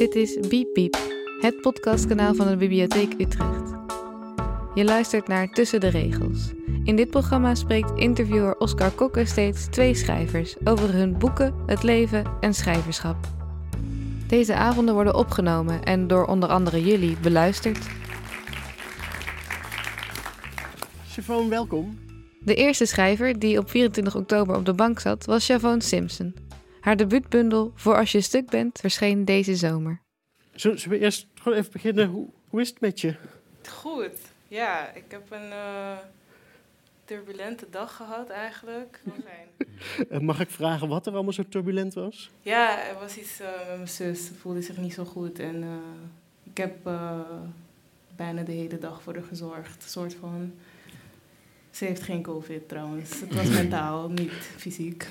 Dit is Biep Biep, het podcastkanaal van de Bibliotheek Utrecht. Je luistert naar Tussen de Regels. In dit programma spreekt interviewer Oscar Kokke steeds twee schrijvers over hun boeken, het leven en schrijverschap. Deze avonden worden opgenomen en door onder andere jullie beluisterd. Siobhan, welkom. De eerste schrijver die op 24 oktober op de bank zat was Siobhan Simpson. Haar debuutbundel Voor als je stuk bent verscheen deze zomer. Zullen we eerst gewoon even beginnen? Hoe, hoe is het met je? Goed, ja. Ik heb een eh, turbulente dag gehad eigenlijk. Fijn. Mag ik vragen wat er allemaal zo turbulent was? ja, er was iets eh, met mijn zus. Ze voelde zich niet zo goed. En eh, ik heb eh, bijna de hele dag voor haar gezorgd. Een soort van... Ze heeft geen covid trouwens. Het was mentaal, niet fysiek.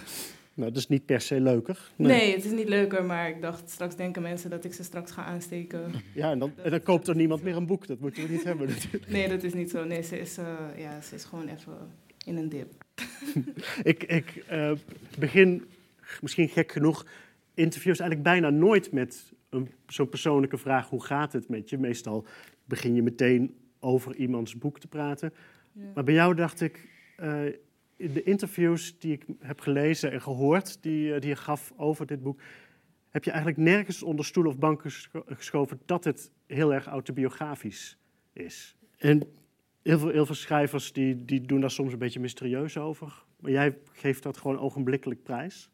Nou, dat is niet per se leuker. Nee. het is niet leuker, maar ik dacht straks denken mensen dat ik ze straks ga aansteken. Ja, en dan, en dan koopt er niemand meer een boek. Dat moeten we niet hebben natuurlijk. Nee, dat is niet zo. Nee, ze is, eh, ja, ze is gewoon even in een dip. Ik, ik eh, begin, misschien gek genoeg, interviews eigenlijk bijna nooit met een- zo'n persoonlijke vraag. Hoe gaat het met je? Meestal begin je meteen over iemands boek te praten. Ja. Maar bij jou dacht ik, eh, in de interviews die ik heb gelezen en gehoord, die, eh, die je gaf over dit boek, heb je eigenlijk nergens onder stoel of bank gescho- geschoven dat het heel erg autobiografisch is. En heel veel, heel veel schrijvers die, die doen daar soms een beetje mysterieus over. Maar jij geeft dat gewoon ogenblikkelijk prijs.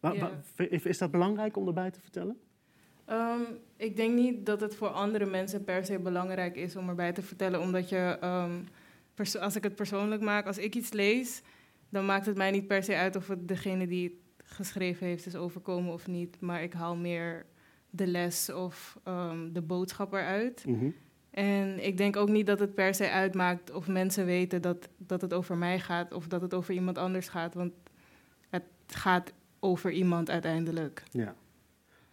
Wa- Ja. wa- is- dat belangrijk om erbij te vertellen? Ehm, ik denk niet dat het voor andere mensen per se belangrijk is om erbij te vertellen, omdat je, ehm, als ik het persoonlijk maak, als ik iets lees, dan maakt het mij niet per se uit of het degene die het geschreven heeft is overkomen of niet, maar ik haal meer de les of ehm, de boodschap eruit. Mhm. En ik denk ook niet dat het per se uitmaakt of mensen weten dat, dat het over mij gaat of dat het over iemand anders gaat, want het gaat over iemand uiteindelijk. Ja.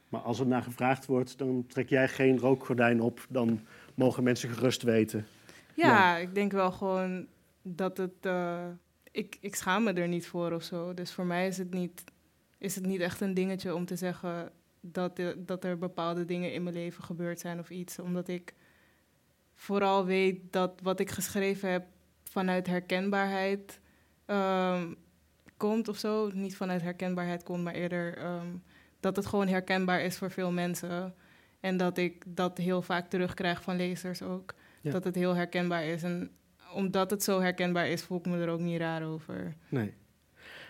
Maar als er naar gevraagd wordt, dan trek jij geen rookgordijn op. Dan mogen mensen gerust weten. Ja, Ja. ik denk wel gewoon dat het. eh, ik, ik schaam me er niet voor of zo. Dus voor mij is het niet, is het niet echt een dingetje om te zeggen dat, de- dat er bepaalde dingen in mijn leven gebeurd zijn of iets. Omdat ik vooral weet dat wat ik geschreven heb vanuit herkenbaarheid ehm, komt of zo. Niet vanuit herkenbaarheid komt, maar eerder ehm, dat het gewoon herkenbaar is voor veel mensen. En dat ik dat heel vaak terugkrijg van lezers ook Ja. dat het heel herkenbaar is. En omdat het zo herkenbaar is, voel ik me er ook niet raar over. Nee.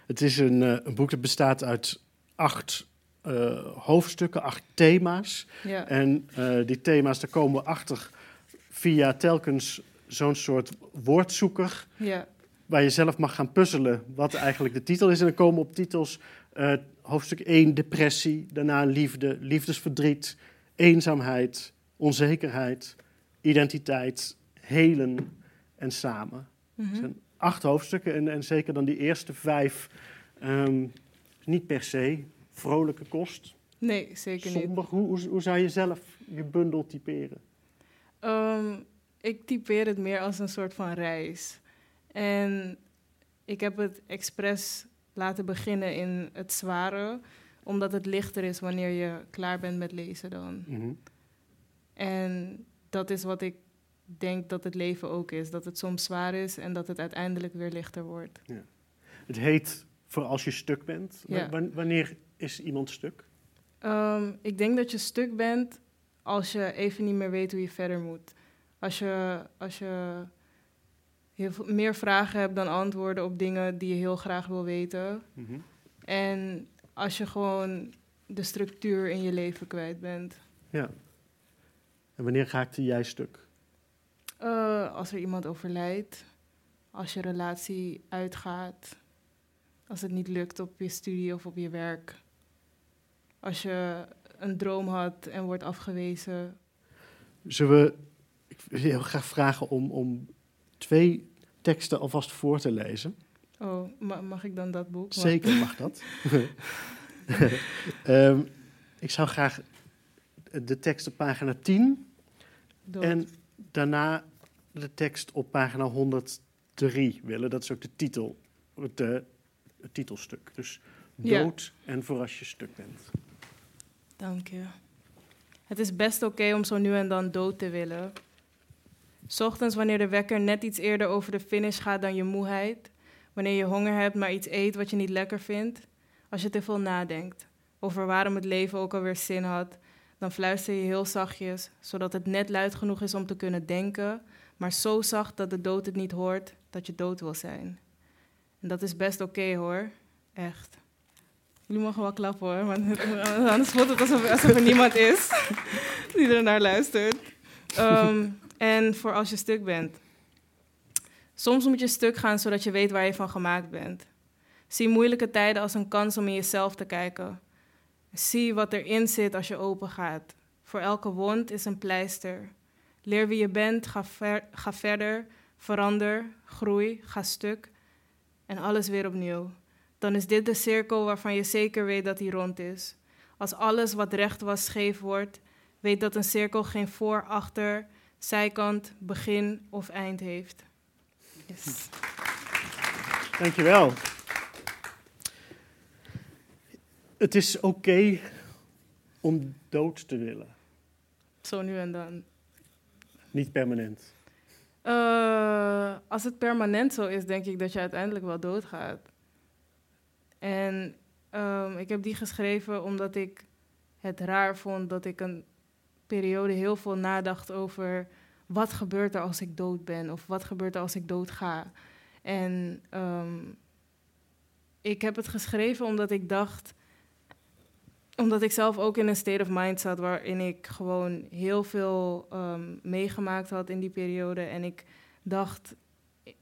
Het is een, eh, een boek dat bestaat uit acht eh, hoofdstukken, acht thema's. Ja, En eh, die thema's, daar komen we achter via telkens zo'n soort woordzoeker. ja, Waar je zelf mag gaan puzzelen wat eigenlijk de titel is. En dan komen op titels hoofdstuk 1 depressie, daarna liefde, liefdesverdriet, eenzaamheid, onzekerheid, identiteit, helen en samen. Mhm. Zijn acht hoofdstukken en, en zeker dan die eerste vijf ehm, niet per se vrolijke kost. Nee, zeker niet. Hoe, hoe, hoe zou je zelf je bundel typeren? Ehm, ik typeer het meer als een soort van reis. En ik heb het expres laten beginnen in het zware, omdat het lichter is wanneer je klaar bent met lezen dan. Mhm. En dat is wat ik denk dat het leven ook is. Dat het soms zwaar is en dat het uiteindelijk weer lichter wordt. Het heet voor als je stuk bent. Wa- Ja. wan- Wanneer is iemand stuk? Ehm, ik denk dat je stuk bent als je even niet meer weet hoe je verder moet. Als je, als je heel veel, meer vragen hebt dan antwoorden op dingen die je heel graag wil weten. Mhm. En als je gewoon de structuur in je leven kwijt bent. Ja. En wanneer raakte jij stuk? Eh, als er iemand overlijdt, als je relatie uitgaat, als het niet lukt op je studie of op je werk. Als je een droom had en wordt afgewezen. Zullen we ik wil heel graag vragen om, om twee teksten alvast voor te lezen? Oh, ma- mag ik dan dat boek? Zeker mag dat. Ehm, ik zou graag de tekst op pagina 10 Dood. en daarna de tekst op pagina 103 willen. Dat is ook de titel, het, eh, het titelstuk. Dus Ja. dood en voor als je stuk bent. Dank je. Het is best oké om zo nu en dan dood te willen. 's Ochtends wanneer de wekker net iets eerder over de finish gaat dan je moeheid. Wanneer je honger hebt, maar iets eet wat je niet lekker vindt. Als je te veel nadenkt over waarom het leven ook alweer zin had, dan fluister je heel zachtjes, zodat het net luid genoeg is om te kunnen denken, maar zo zacht dat de dood het niet hoort dat je dood wil zijn. En dat is best oké hoor, echt. Jullie mogen wel klappen hoor, want anders voelt het alsof, er niemand is die er naar luistert. Ehm, en voor als je stuk bent. Soms moet je stuk gaan zodat je weet waar je van gemaakt bent. Zie moeilijke tijden als een kans om in jezelf te kijken. Zie wat erin zit als je open gaat. Voor elke wond is een pleister. Leer wie je bent, ga, ga verder, verander, groei, ga stuk en alles weer opnieuw. Dan is dit de cirkel waarvan je zeker weet dat hij rond is. Als alles wat recht was scheef wordt, weet dat een cirkel geen voor, achter, zijkant, begin of eind heeft. Yes. Dankjewel. Het is oké om dood te willen. Zo nu en dan. Niet permanent. Uh, als het permanent zo is, denk ik dat je uiteindelijk wel doodgaat. En um, ik heb die geschreven omdat ik het raar vond dat ik een periode heel veel nadacht over wat gebeurt er als ik dood ben of wat gebeurt er als ik dood ga. En um, ik heb het geschreven omdat ik dacht, omdat ik zelf ook in een state of mind zat waarin ik gewoon heel veel um, meegemaakt had in die periode. En ik dacht,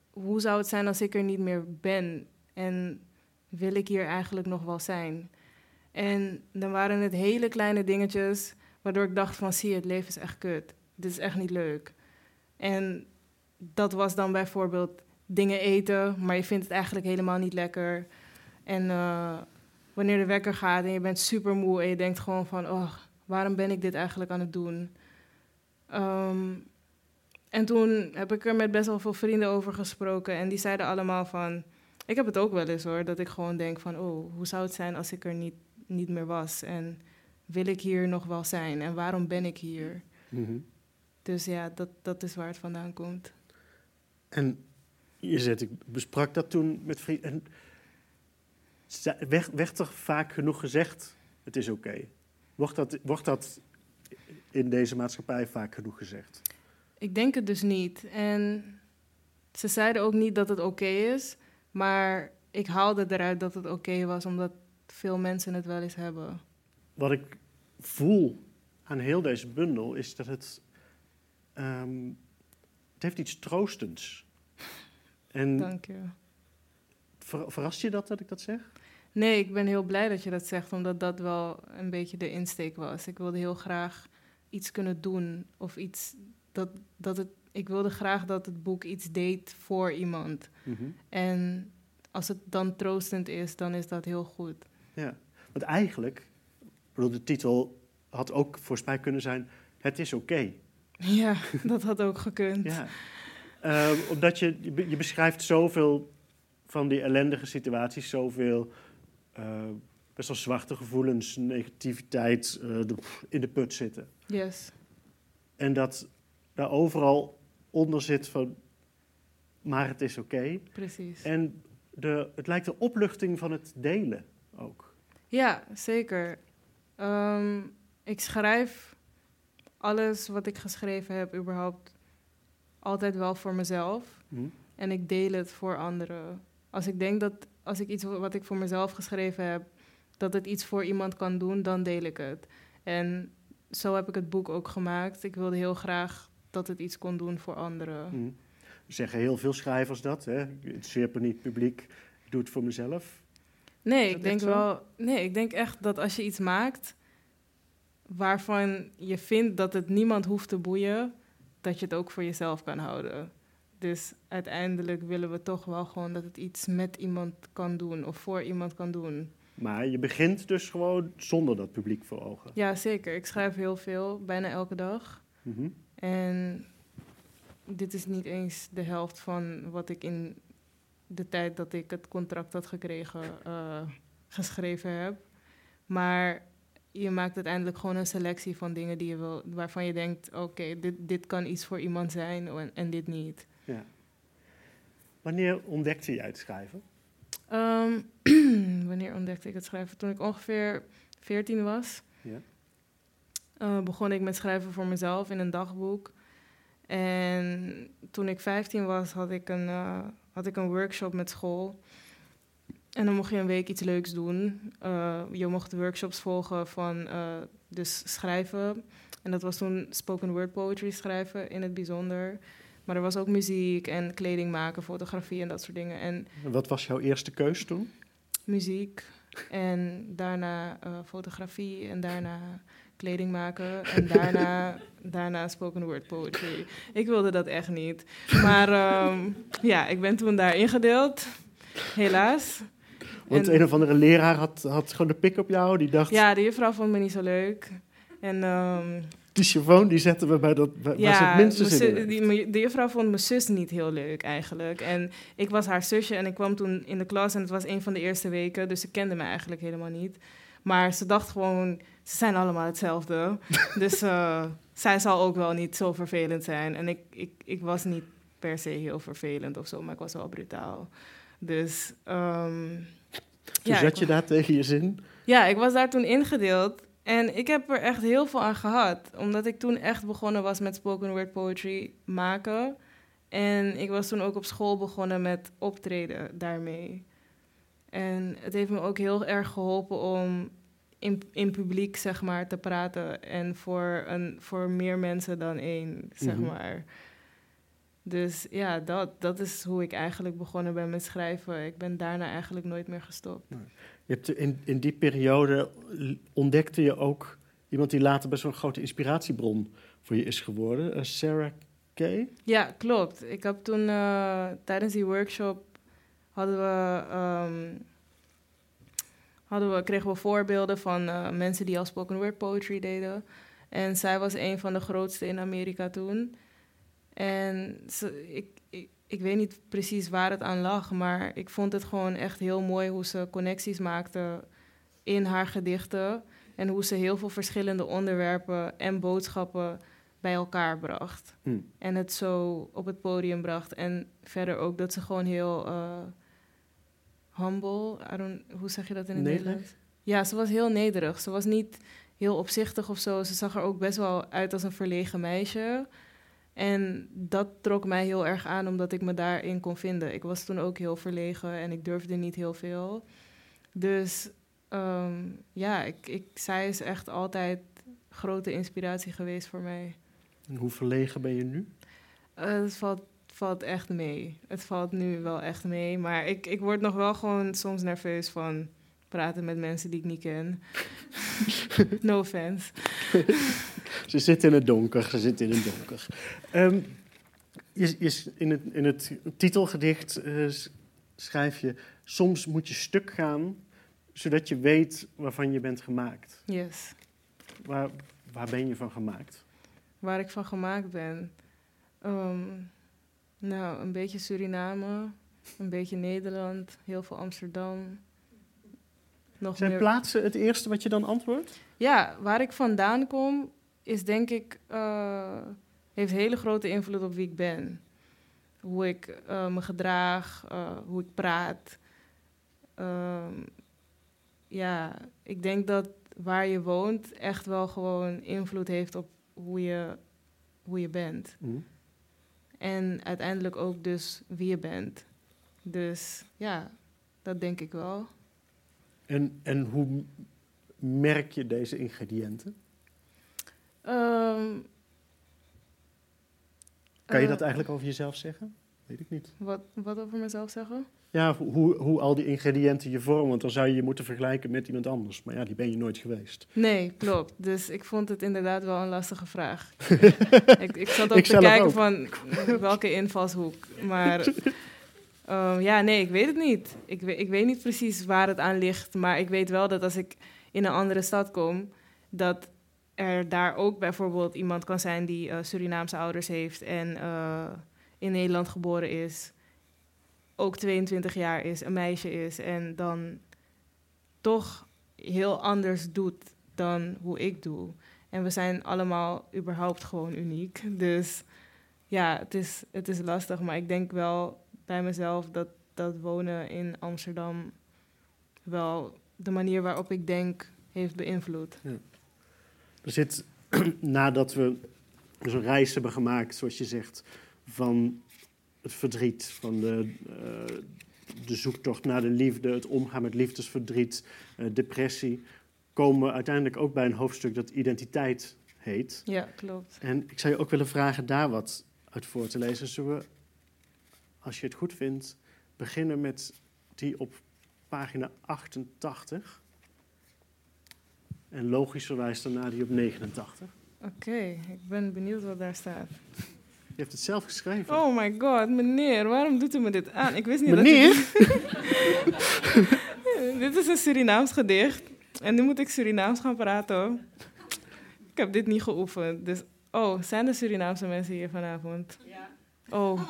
hoe zou het zijn als ik er niet meer ben? En wil ik hier eigenlijk nog wel zijn? En dan waren het hele kleine dingetjes waardoor ik dacht van zie je, het leven is echt kut. Dit is echt niet leuk. En dat was dan bijvoorbeeld dingen eten, maar je vindt het eigenlijk helemaal niet lekker. En uh, wanneer de wekker gaat en je bent super moe en je denkt gewoon van, oh, waarom ben ik dit eigenlijk aan het doen? Um, en toen heb ik er met best wel veel vrienden over gesproken en die zeiden allemaal van, ik heb het ook wel eens hoor, dat ik gewoon denk van, oh, hoe zou het zijn als ik er niet, niet meer was? En wil ik hier nog wel zijn? En waarom ben ik hier? Mm -hmm. Dus ja, dat, dat is waar het vandaan komt. En je zegt, ik besprak dat toen met vrienden werd, werd er vaak genoeg gezegd, het is oké? Okay. Wordt, dat, wordt dat in deze maatschappij vaak genoeg gezegd? Ik denk het dus niet. En ze zeiden ook niet dat het oké okay is, maar ik haalde eruit dat het oké okay was, omdat veel mensen het wel eens hebben. Wat ik voel aan heel deze bundel is dat het. Um, het heeft iets troostends. En Dank je. Ver, verrast je dat dat ik dat zeg? Nee, ik ben heel blij dat je dat zegt, omdat dat wel een beetje de insteek was. Ik wilde heel graag iets kunnen doen of iets dat, dat het. Ik wilde graag dat het boek iets deed voor iemand. Mm -hmm. En als het dan troostend is, dan is dat heel goed. Ja, want eigenlijk, bedoel, de titel had ook volgens mij kunnen zijn: Het is oké. Okay. Ja, dat had ook gekund. ja. Uh, omdat je, je beschrijft zoveel van die ellendige situaties, zoveel best wel zwarte gevoelens, negativiteit de, in de put zitten. Yes. En dat daar overal onder zit van, maar het is oké. Okay. Precies. En de, het lijkt de opluchting van het delen ook. Ja, zeker. Um, ik schrijf alles wat ik geschreven heb überhaupt altijd wel voor mezelf. Mm. En ik deel het voor anderen. Als ik denk dat als ik iets wat ik voor mezelf geschreven heb, dat het iets voor iemand kan doen, dan deel ik het. En zo heb ik het boek ook gemaakt. Ik wilde heel graag dat het iets kon doen voor anderen. Mm. Zeggen heel veel schrijvers dat, hè? Het zeer niet publiek, ik doe het voor mezelf. Nee, ik denk wel. Nee, ik denk echt dat als je iets maakt waarvan je vindt dat het niemand hoeft te boeien, dat je het ook voor jezelf kan houden. Dus uiteindelijk willen we toch wel gewoon dat het iets met iemand kan doen of voor iemand kan doen. Maar je begint dus gewoon zonder dat publiek voor ogen. Ja, zeker. Ik schrijf heel veel, bijna elke dag. Mm -hmm. En dit is niet eens de helft van wat ik in de tijd dat ik het contract had gekregen uh, geschreven heb. Maar je maakt uiteindelijk gewoon een selectie van dingen die je wil, waarvan je denkt, oké, dit, dit kan iets voor iemand zijn en, en dit niet. Ja. Wanneer ontdekte je het schrijven? Ehm, wanneer ontdekte ik het schrijven? Toen ik ongeveer 14 was, Ja. eh, begon ik met schrijven voor mezelf in een dagboek. En toen ik 15 was, had ik een, eh, had ik een workshop met school. En dan mocht je een week iets leuks doen. Eh, je mocht workshops volgen van dus schrijven. En dat was toen spoken word poetry schrijven in het bijzonder. Maar er was ook muziek en kleding maken, fotografie en dat soort dingen. En Wat was jouw eerste keus toen? muziek en daarna eh, fotografie en daarna kleding maken en daarna, daarna spoken word poetry. Ik wilde dat echt niet. Maar ehm, ja, ik ben toen daar ingedeeld, helaas. Want En- een of andere leraar had, had gewoon de pik op jou. Die dacht, Ja, de juffrouw vond me niet zo leuk. En ehm, die chauffeur die zetten we bij dat, ze ja, het minste zin die, de juffrouw vond mijn zus niet heel leuk eigenlijk. En ik was haar zusje en ik kwam toen in de klas en het was een van de eerste weken, dus ze kende me eigenlijk helemaal niet. Maar ze dacht gewoon, ze zijn allemaal hetzelfde. dus eh, zij zal ook wel niet zo vervelend zijn. En ik, ik, ik was niet per se heel vervelend of zo, maar ik was wel brutaal. Dus Toen ja, zat je daar tegen je zin. ja, ik was daar toen ingedeeld. En ik heb er echt heel veel aan gehad. Omdat ik toen echt begonnen was met spoken word poetry maken. En ik was toen ook op school begonnen met optreden daarmee. En het heeft me ook heel erg geholpen om in, in publiek, zeg maar, te praten. En voor, een, voor meer mensen dan één, zeg Mhm. maar. Dus ja, dat, dat is hoe ik eigenlijk begonnen ben met schrijven. Ik ben daarna eigenlijk nooit meer gestopt. Je in, in die periode ontdekte je ook iemand die later wel een grote inspiratiebron voor je is geworden. eh, Sarah Kay. Ja, klopt. Ik heb toen eh, tijdens die workshop hadden we, ehm, hadden we, kregen we voorbeelden van eh, mensen die al spoken word poetry deden. En zij was een van de grootste in Amerika toen. En ik, ik, weet niet precies waar het aan lag, maar ik vond het gewoon echt heel mooi hoe ze connecties maakte in haar gedichten. En hoe ze heel veel verschillende onderwerpen en boodschappen bij elkaar bracht. Hm. En het zo op het podium bracht. En verder ook dat ze gewoon heel eh, humble, I don't, hoe zeg je dat in het? Nederlands? Ja, ze was heel nederig. Ze was niet heel opzichtig of zo. Ze zag er ook best wel uit als een verlegen meisje. En dat trok mij heel erg aan, omdat ik me daarin kon vinden. Ik was toen ook heel verlegen en ik durfde niet heel veel. Dus ehm, ja, ik, ik, zij is echt altijd grote inspiratie geweest voor mij. En hoe verlegen ben je nu? Eh, het valt, valt echt mee. Het valt nu wel echt mee. Maar ik, ik word nog wel gewoon soms nerveus van praten met mensen die ik niet ken. no offense. Ze zit in het donker, ze zit in het donker. Ehm, je, je, in, het, in het titelgedicht eh, schrijf je... Soms moet je stuk gaan, zodat je weet waarvan je bent gemaakt. Yes. Waar, waar ben je van gemaakt? Waar ik van gemaakt ben. Ehm, nou, een beetje Suriname. Een beetje Nederland. Heel veel Amsterdam. Nog Zijn meer plaatsen het eerste wat je dan antwoordt? Ja, waar ik vandaan kom, is denk ik, eh, heeft hele grote invloed op wie ik ben. Hoe ik eh, me gedraag, eh, hoe ik praat. Ehm, ja, ik denk dat waar je woont echt wel gewoon invloed heeft op hoe je, hoe je bent. Hm. En uiteindelijk ook dus wie je bent. Dus ja, dat denk ik wel. En, en hoe merk je deze ingrediënten? Ehm, Kan je eh, dat eigenlijk over jezelf zeggen? Weet ik niet. Wat, wat over mezelf zeggen? Ja, hoe, hoe al die ingrediënten je vormen, want dan zou je je moeten vergelijken met iemand anders. Maar ja, die ben je nooit geweest. Nee, klopt. Dus ik vond het inderdaad wel een lastige vraag. ik, ik zat ook Ik te kijken ook. van welke invalshoek. Maar ehm, ja, nee, ik weet het niet. Ik, ik weet niet precies waar het aan ligt. Maar ik weet wel dat als ik in een andere stad kom, dat er daar ook bijvoorbeeld iemand kan zijn die eh, Surinaamse ouders heeft en eh, in Nederland geboren is, ook 22 jaar is, een meisje is en dan toch heel anders doet dan hoe ik doe. En we zijn allemaal überhaupt gewoon uniek. Dus ja, het is, het is lastig. Maar ik denk wel bij mezelf dat, dat wonen in Amsterdam wel de manier waarop ik denk heeft beïnvloed. Ja. Er zit, nadat we zo'n reis hebben gemaakt, zoals je zegt, van het verdriet, van de, uh, de zoektocht naar de liefde, het omgaan met liefdesverdriet, uh, depressie, komen we uiteindelijk ook bij een hoofdstuk dat identiteit heet. Ja, klopt. En ik zou je ook willen vragen daar wat uit voor te lezen. Zullen we, als je het goed vindt, beginnen met die op pagina 88? En logischerwijs daarna die op 89. Oké, ik ben benieuwd wat daar staat. Je hebt het zelf geschreven. Oh my god, meneer, waarom doet u me dit aan? Ik wist niet meneer? dat Meneer? dit is een Surinaams gedicht. En nu moet ik Surinaams gaan praten. Ik heb dit niet geoefend. Dus, oh, zijn er Surinaamse mensen hier vanavond? Ja. Oh,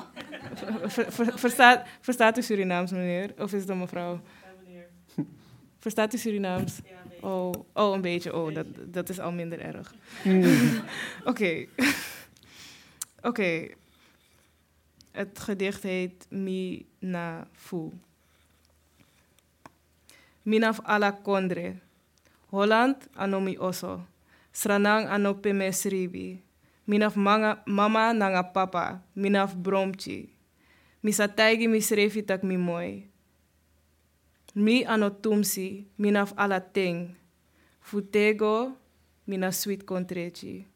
verstaat, verstaat u Surinaams, meneer? Of is het een mevrouw? Ja, meneer. Verstaat u Surinaams? Ja. Oh, oh, een beetje. Oh, dat, dat is al minder erg. Hmm. Oké. Oké. Het gedicht heet Mina Fu. Minaf ala kondre. Holland anomi oso. Sranang anope me sribi. Minaf manga, mama nanga papa. Minaf bromchi. Misa taigi misrefi tak mi mooi. Mi ano tumsi, minaf ala ting. Futego, mina sweet contrechi.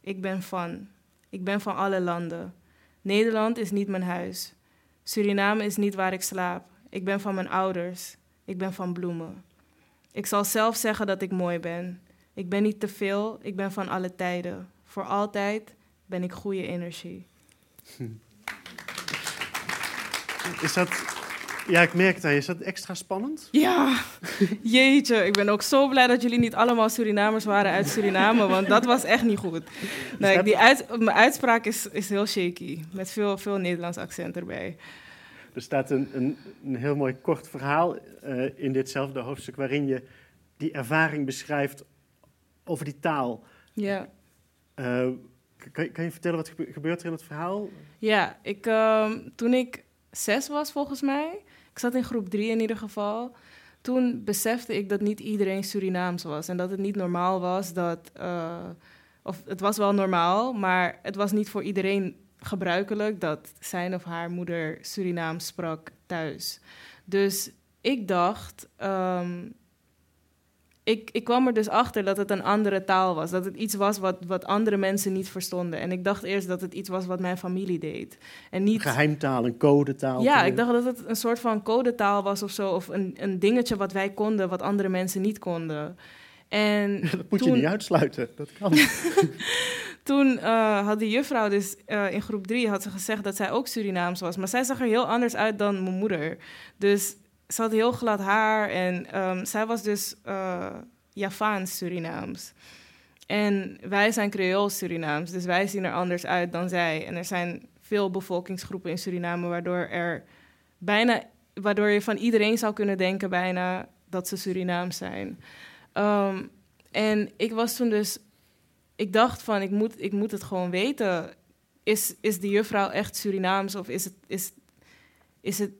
Ik ben van. Ik ben van alle landen. Nederland is niet mijn huis. Suriname is niet waar ik slaap. Ik ben van mijn ouders. Ik ben van bloemen. Ik zal zelf zeggen dat ik mooi ben. Ik ben niet te veel, ik ben van alle tijden. Voor altijd ben ik goede energie. Is dat ja, ik merk je. Is dat extra spannend? Ja, jeetje. Ik ben ook zo blij dat jullie niet allemaal Surinamers waren uit Suriname, want dat was echt niet goed. Nee, die uit, mijn uitspraak is, is heel shaky, met veel, veel Nederlands accent erbij. Er staat een, een, een heel mooi kort verhaal uh, in ditzelfde hoofdstuk waarin je die ervaring beschrijft over die taal. Ja. Uh, kan, kan, je vertellen wat gebeurt er in het verhaal? Ja, ik, uh, toen ik zes was volgens mij, ik zat in groep drie in ieder geval. Toen besefte ik dat niet iedereen Surinaams was. En dat het niet normaal was dat. Uh, of het was wel normaal, maar het was niet voor iedereen gebruikelijk dat zijn of haar moeder Surinaams sprak thuis. Dus ik dacht, um, ik, ik kwam er dus achter dat het een andere taal was. Dat het iets was wat, wat andere mensen niet verstonden. En ik dacht eerst dat het iets was wat mijn familie deed. En niet... Geheimtaal, een codetaal. Ja, ik dacht dat het een soort van codetaal was of zo. Of een, een dingetje wat wij konden, wat andere mensen niet konden. En dat moet je niet uitsluiten, dat kan. toen uh, had die juffrouw dus uh, in groep drie had ze gezegd dat zij ook Surinaams was. Maar zij zag er heel anders uit dan mijn moeder. Dus ze had heel glad haar en um, zij was dus uh, Javaans Surinaams. En wij zijn Creools Surinaams, dus wij zien er anders uit dan zij. En er zijn veel bevolkingsgroepen in Suriname waardoor er bijna, waardoor je van iedereen zou kunnen denken bijna dat ze Surinaams zijn. Um, en ik was toen dus, ik dacht van, ik moet, ik moet het gewoon weten. Is, is die juffrouw echt Surinaams of is het, is, is het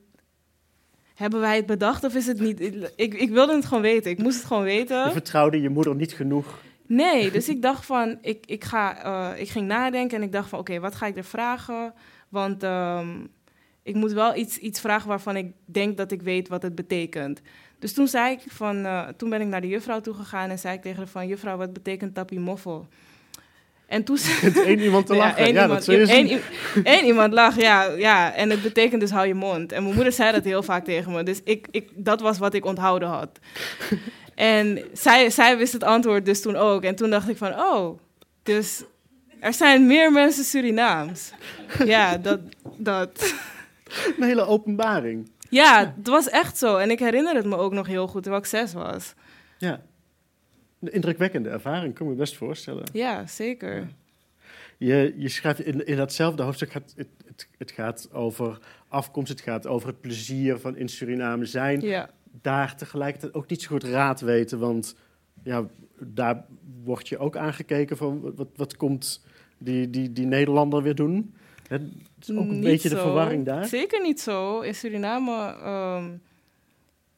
hebben wij het bedacht of is het niet? Ik, ik wilde het gewoon weten. Ik moest het gewoon weten. Je vertrouwde je moeder niet genoeg. Nee, dus ik dacht van, ik, ik, ga, uh, ik ging nadenken en ik dacht van, oké, wat ga ik er vragen? Want um, ik moet wel iets, iets vragen waarvan ik denk dat ik weet wat het betekent. Dus toen zei ik van, uh, toen ben ik naar de juffrouw toe gegaan en zei ik tegen haar van, juffrouw, wat betekent tapie moffel? En toen één iemand te lachen. Ja, iemand, dat één, één iemand lag, ja, ja. En het betekent dus hou je mond. En mijn moeder zei dat heel vaak tegen me. Dus ik, ik, dat was wat ik onthouden had. En zij, zij wist het antwoord dus toen ook. En toen dacht ik van, oh, dus er zijn meer mensen Surinaams. Ja, dat... dat. Een hele openbaring. Ja, het was echt zo. En ik herinner het me ook nog heel goed, terwijl ik zes was. Ja. Een indrukwekkende ervaring, kan ik me best voorstellen. Ja, zeker. Je, je schrijft in, in datzelfde hoofdstuk, gaat, het, het, het, gaat over afkomst, het gaat over het plezier van in Suriname zijn. Ja. Daar tegelijkertijd ook niet zo goed raad weten, want ja, daar word je ook aangekeken van wat, wat komt die, die, die Nederlander weer doen. Het is ook een Niet beetje de verwarring daar. Zeker niet zo. In Suriname, ehm,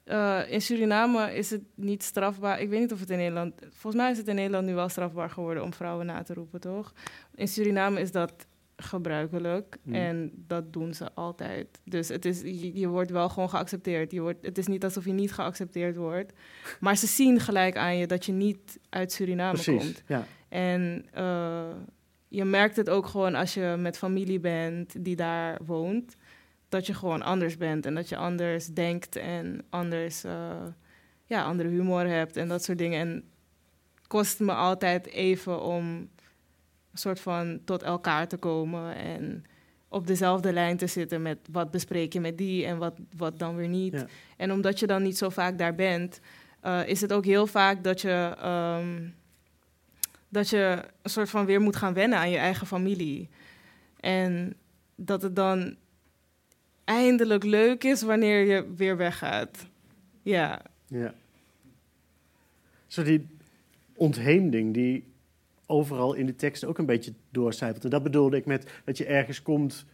eh, in Suriname is het niet strafbaar. Ik weet niet of het in Nederland... Volgens mij is het in Nederland nu wel strafbaar geworden om vrouwen na te roepen, toch? In Suriname is dat gebruikelijk Hmm. en dat doen ze altijd. Dus het is, je, je wordt wel gewoon geaccepteerd. Je wordt, het is niet alsof je niet geaccepteerd wordt. Maar ze zien gelijk aan je dat je niet uit Suriname Precies, komt. ja. En eh, je merkt het ook gewoon als je met familie bent die daar woont, dat je gewoon anders bent en dat je anders denkt en anders, eh, ja, andere humor hebt en dat soort dingen. En kost me altijd even om een soort van tot elkaar te komen en op dezelfde lijn te zitten met wat bespreek je met die en wat, wat dan weer niet. Ja. En omdat je dan niet zo vaak daar bent, eh, is het ook heel vaak dat je, ehm, dat je een soort van weer moet gaan wennen aan je eigen familie. En dat het dan eindelijk leuk is wanneer je weer weggaat. Ja, Ja. Zo die ontheemding die overal in de tekst ook een beetje doorcijpelt. En dat bedoelde ik met dat je ergens komt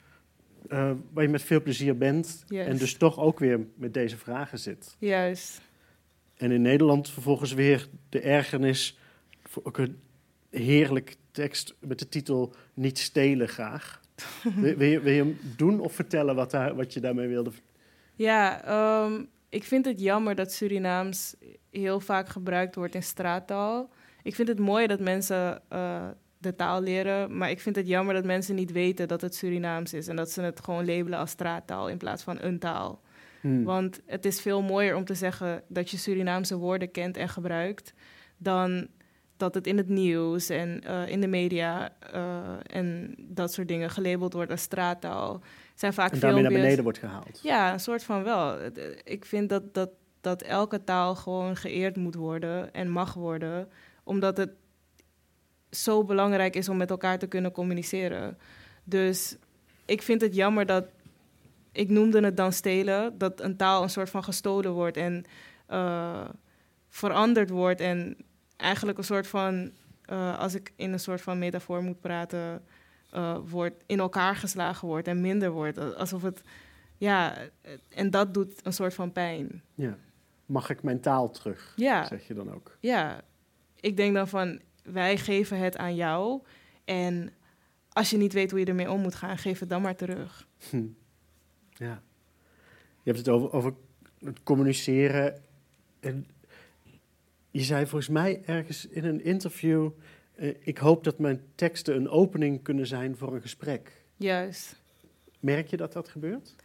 eh, waar je met veel plezier bent en dus toch ook weer met deze vragen zit. juist. En in Nederland vervolgens weer de ergernis voor ook een heerlijk tekst met de titel Niet stelen graag. Wil, wil, je, wil je hem doen of vertellen wat, daar, wat je daarmee wilde Ja, ehm, ik vind het jammer dat Surinaams heel vaak gebruikt wordt in straattaal. Ik vind het mooi dat mensen eh, de taal leren, maar ik vind het jammer dat mensen niet weten dat het Surinaams is en dat ze het gewoon labelen als straattaal in plaats van een taal. Hmm. Want het is veel mooier om te zeggen dat je Surinaamse woorden kent en gebruikt, dan dat het in het nieuws en eh, in de media eh, en dat soort dingen gelabeld wordt als straattaal. Zijn vaak En daarmee naar beneden wordt gehaald. ja, een soort van wel. Eh, Ik vind dat, dat, dat elke taal gewoon geëerd moet worden en mag worden, omdat het zo belangrijk is om met elkaar te kunnen communiceren. Dus ik vind het jammer dat, ik noemde het dan stelen, dat een taal een soort van gestolen wordt en veranderd wordt en eigenlijk een soort van, eh, als ik in een soort van metafoor moet praten, eh, wordt in elkaar geslagen wordt en minder wordt. Alsof het, ja, en dat doet een soort van pijn. Ja. Mag ik mijn taal terug, Ja, zeg je dan ook. ja. Ik denk dan van, wij geven het aan jou en als je niet weet hoe je ermee om moet gaan, geef het dan maar terug. Hm. Ja. Je hebt het over, over het communiceren. En je zei volgens mij ergens in een interview... eh, ik hoop dat mijn teksten een opening kunnen zijn voor een gesprek. Juist. Merk je dat dat gebeurt?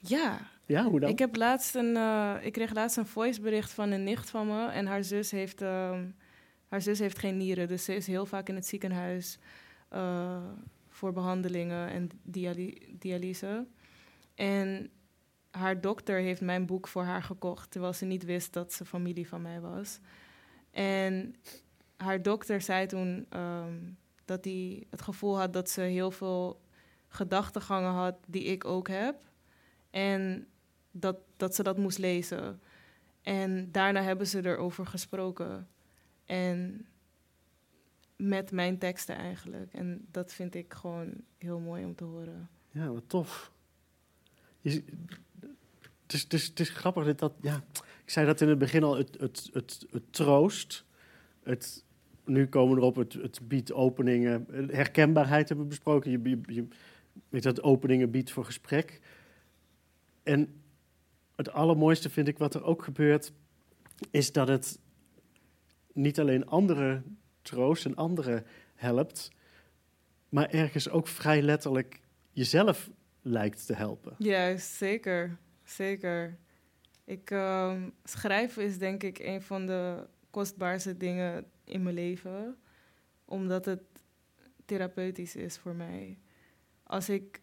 Ja, Ja, hoe dan? Ik, heb laatst een, eh, ik kreeg laatst een voicebericht van een nicht van me. En haar zus heeft, ehm, haar zus heeft geen nieren. Dus ze is heel vaak in het ziekenhuis eh, voor behandelingen en dialy- dialyse. En haar dokter heeft mijn boek voor haar gekocht. Terwijl ze niet wist dat ze familie van mij was. En haar dokter zei toen ehm, dat hij het gevoel had dat ze heel veel gedachtegangen had die ik ook heb. En dat, dat ze dat moest lezen. En daarna hebben ze erover gesproken. En met mijn teksten eigenlijk. En dat vind ik gewoon heel mooi om te horen. Ja, wat tof. Het, is, het, is, grappig dat dat... Ja, ik zei dat in het begin al, het, het, het, troost. Het, nu komen we erop, het, het biedt openingen. Herkenbaarheid hebben we besproken. Je, je, je weet dat openingen biedt voor gesprek. En het allermooiste vind ik wat er ook gebeurt... is dat het niet alleen anderen troost en anderen helpt... maar ergens ook vrij letterlijk jezelf lijkt te helpen. Juist, zeker. Zeker. Ik, ehm, schrijven is denk ik een van de kostbaarste dingen in mijn leven. Omdat het therapeutisch is voor mij. Als ik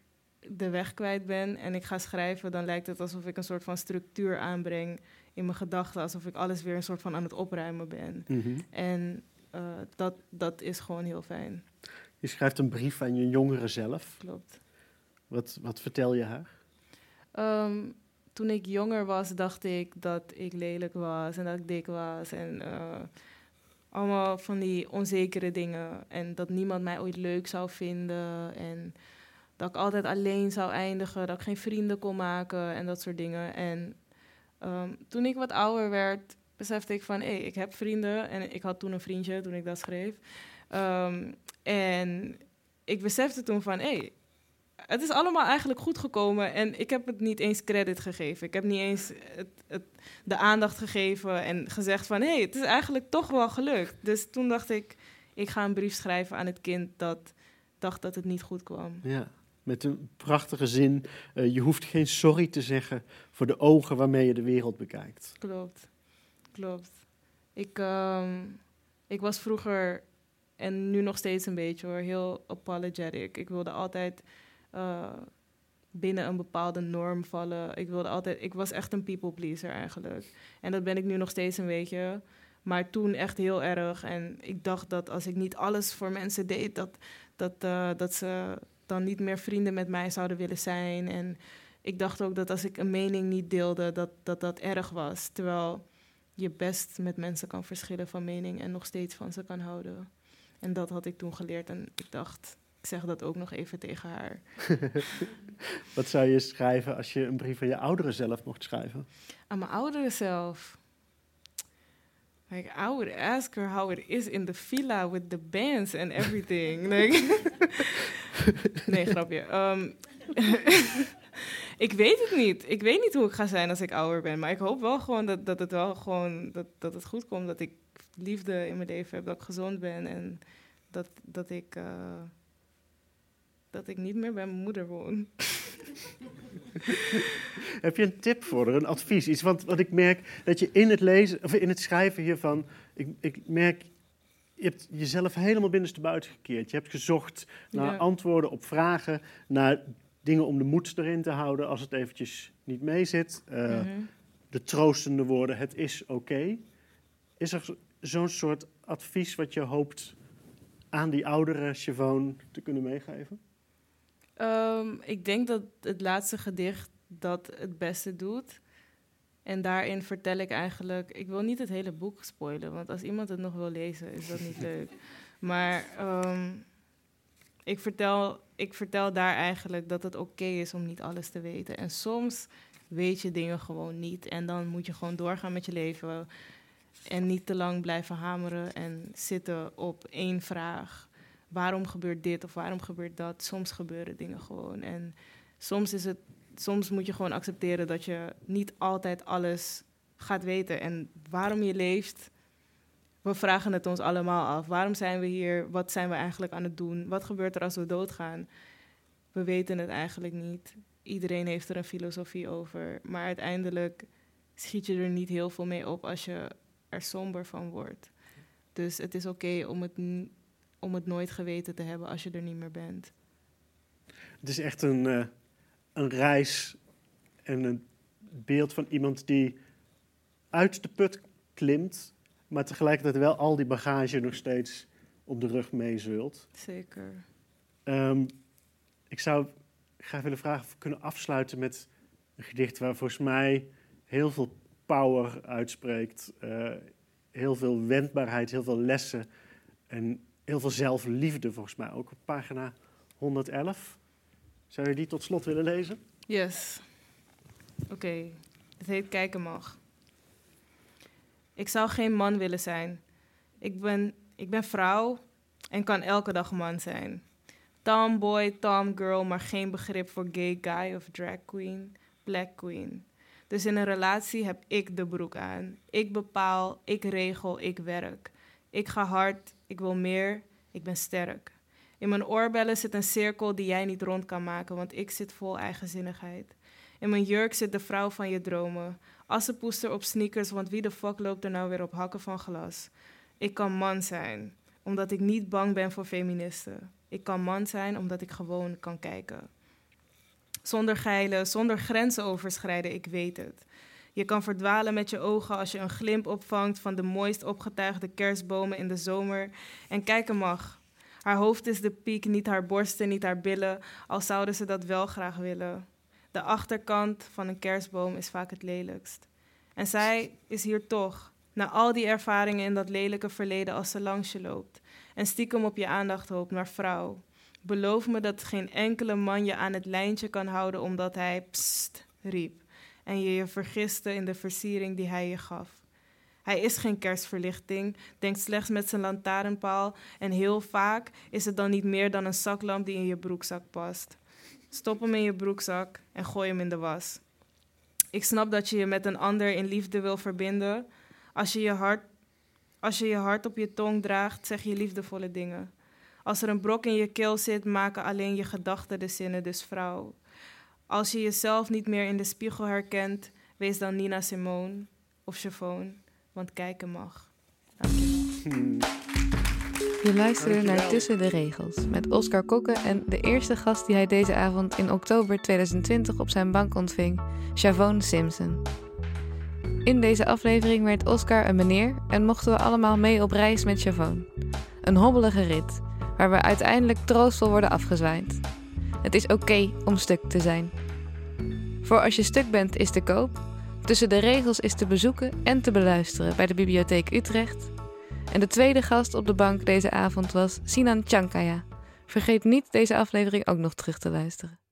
de weg kwijt ben en ik ga schrijven, dan lijkt het alsof ik een soort van structuur aanbreng in mijn gedachten. Alsof ik alles weer een soort van aan het opruimen ben. En eh, dat, dat is gewoon heel fijn. Je schrijft een brief aan je jongere zelf. Klopt. Wat, wat vertel je haar? Ehm, toen ik jonger was, dacht ik dat ik lelijk was en dat ik dik was. En eh, allemaal van die onzekere dingen. En dat niemand mij ooit leuk zou vinden. En dat ik altijd alleen zou eindigen. Dat ik geen vrienden kon maken en dat soort dingen. En ehm, toen ik wat ouder werd, besefte ik van... hé, ik heb vrienden. En ik had toen een vriendje toen ik dat schreef. Ehm, en ik besefte toen van... hé, het is allemaal eigenlijk goed gekomen en ik heb het niet eens credit gegeven. Ik heb niet eens het, het, de aandacht gegeven en gezegd van... hé, hey, het is eigenlijk toch wel gelukt. Dus toen dacht ik, ik ga een brief schrijven aan het kind dat dacht dat het niet goed kwam. Ja, met een prachtige zin. Uh, je hoeft geen sorry te zeggen voor de ogen waarmee je de wereld bekijkt. Klopt, klopt. Ik, um, ik was vroeger, en nu nog steeds een beetje hoor, heel apologetic. Ik wilde altijd uh, binnen een bepaalde norm vallen. Ik wilde altijd, ik was echt een people pleaser eigenlijk. En dat ben ik nu nog steeds een beetje. Maar toen echt heel erg. En ik dacht dat als ik niet alles voor mensen deed, dat, dat, uh, dat ze dan niet meer vrienden met mij zouden willen zijn. En ik dacht ook dat als ik een mening niet deelde, dat dat, dat erg was. Terwijl je best met mensen kan verschillen van mening en nog steeds van ze kan houden. En dat had ik toen geleerd en ik dacht, ik zeg dat ook nog even tegen haar. Wat zou je schrijven als je een brief aan je oudere zelf mocht schrijven? Aan mijn oudere zelf? Like, I would ask her how it is in the villa with the bands and everything. like, nee, grapje. Um, ik weet het niet. Ik weet niet hoe ik ga zijn als ik ouder ben. Maar ik hoop wel gewoon dat, dat het wel gewoon dat, dat het goed komt. Dat ik liefde in mijn leven heb, dat ik gezond ben en dat, dat ik. Uh, dat ik niet meer bij mijn moeder woon. Heb je een tip voor haar, een advies? Iets wat, wat ik merk dat je in het lezen, of in het schrijven hiervan, ik, ik merk, je hebt jezelf helemaal binnenstebuiten gekeerd. Je hebt gezocht naar antwoorden op vragen, naar dingen om de moed erin te houden als het eventjes niet meezit. Uh, De troostende woorden, het is oké. Is er zo'n soort advies wat je hoopt aan die oudere Siobhan te kunnen meegeven? Um, ik denk dat het laatste gedicht dat het beste doet. En daarin vertel ik eigenlijk... Ik wil niet het hele boek spoilen, want als iemand het nog wil lezen, is dat niet leuk. Maar um, ik, vertel, ik vertel daar eigenlijk dat het oké is om niet alles te weten. En soms weet je dingen gewoon niet. En dan moet je gewoon doorgaan met je leven. En niet te lang blijven hameren en zitten op één vraag waarom gebeurt dit of waarom gebeurt dat. Soms gebeuren dingen gewoon. En soms, is het, soms moet je gewoon accepteren dat je niet altijd alles gaat weten. En waarom je leeft, we vragen het ons allemaal af. Waarom zijn we hier? Wat zijn we eigenlijk aan het doen? Wat gebeurt er als we doodgaan? We weten het eigenlijk niet. Iedereen heeft er een filosofie over. Maar uiteindelijk schiet je er niet heel veel mee op als je er somber van wordt. Dus het is oké om het om het nooit geweten te hebben als je er niet meer bent. Het is echt een, uh, een reis en een beeld van iemand die uit de put klimt, maar tegelijkertijd wel al die bagage nog steeds op de rug meezult. Zeker. Um, ik zou graag willen vragen of we kunnen afsluiten met een gedicht waar volgens mij heel veel power uitspreekt, uh, heel veel wendbaarheid, heel veel lessen en heel veel zelfliefde volgens mij ook op pagina 111. Zou je die tot slot willen lezen? Yes. Oké, het heet Kijken mag. Ik zou geen man willen zijn. Ik ben, ik ben vrouw en kan elke dag man zijn. Tomboy, tomgirl, maar geen begrip voor gay guy of drag queen, black queen. Dus in een relatie heb ik de broek aan. Ik bepaal, ik regel, ik werk. Ik ga hard, ik wil meer, ik ben sterk. In mijn oorbellen zit een cirkel die jij niet rond kan maken, want ik zit vol eigenzinnigheid. In mijn jurk zit de vrouw van je dromen. Assenpoester op sneakers, want wie de fuck loopt er nou weer op hakken van glas? Ik kan man zijn, omdat ik niet bang ben voor feministen. Ik kan man zijn omdat ik gewoon kan kijken. Zonder geilen, zonder grenzen overschrijden, ik weet het. Je kan verdwalen met je ogen als je een glimp opvangt van de mooist opgetuigde kerstbomen in de zomer. En kijken mag. Haar hoofd is de piek, niet haar borsten, niet haar billen, al zouden ze dat wel graag willen. De achterkant van een kerstboom is vaak het lelijkst. En zij is hier toch, Na al die ervaringen in dat lelijke verleden als ze langs je loopt. En stiekem op je aandacht hoopt, maar vrouw. Beloof me dat geen enkele man je aan het lijntje kan houden omdat hij pst riep. En je je vergiste in de versiering die hij je gaf. Hij is geen kerstverlichting, denkt slechts met zijn lantaarnpaal en heel vaak is het dan niet meer dan een zaklamp die in je broekzak past. Stop hem in je broekzak en gooi hem in de was. Ik snap dat je je met een ander in liefde wil verbinden. Als je je hart, als je, je hart op je tong draagt, zeg je liefdevolle dingen. Als er een brok in je keel zit, maken alleen je gedachten de zinnen, dus vrouw. Als je jezelf niet meer in de spiegel herkent, wees dan Nina Simone of Chavone, want kijken mag. Je. Je luisterde naar. Tussen de Regels met Oscar Kokke en de eerste gast die hij deze avond in oktober 2020 op zijn bank ontving, Chavone Simpson. In deze aflevering werd Oscar een meneer en mochten we allemaal mee op reis met Chavone. Een hobbelige rit, waar we uiteindelijk troostvol worden afgezwaaid. Het is oké om stuk te zijn. Voor als je stuk bent is te koop, Tussen de Regels is te bezoeken en te beluisteren bij de Bibliotheek Utrecht en de tweede gast op de bank deze avond was Sinan Chankaya. Vergeet niet deze aflevering ook nog terug te luisteren.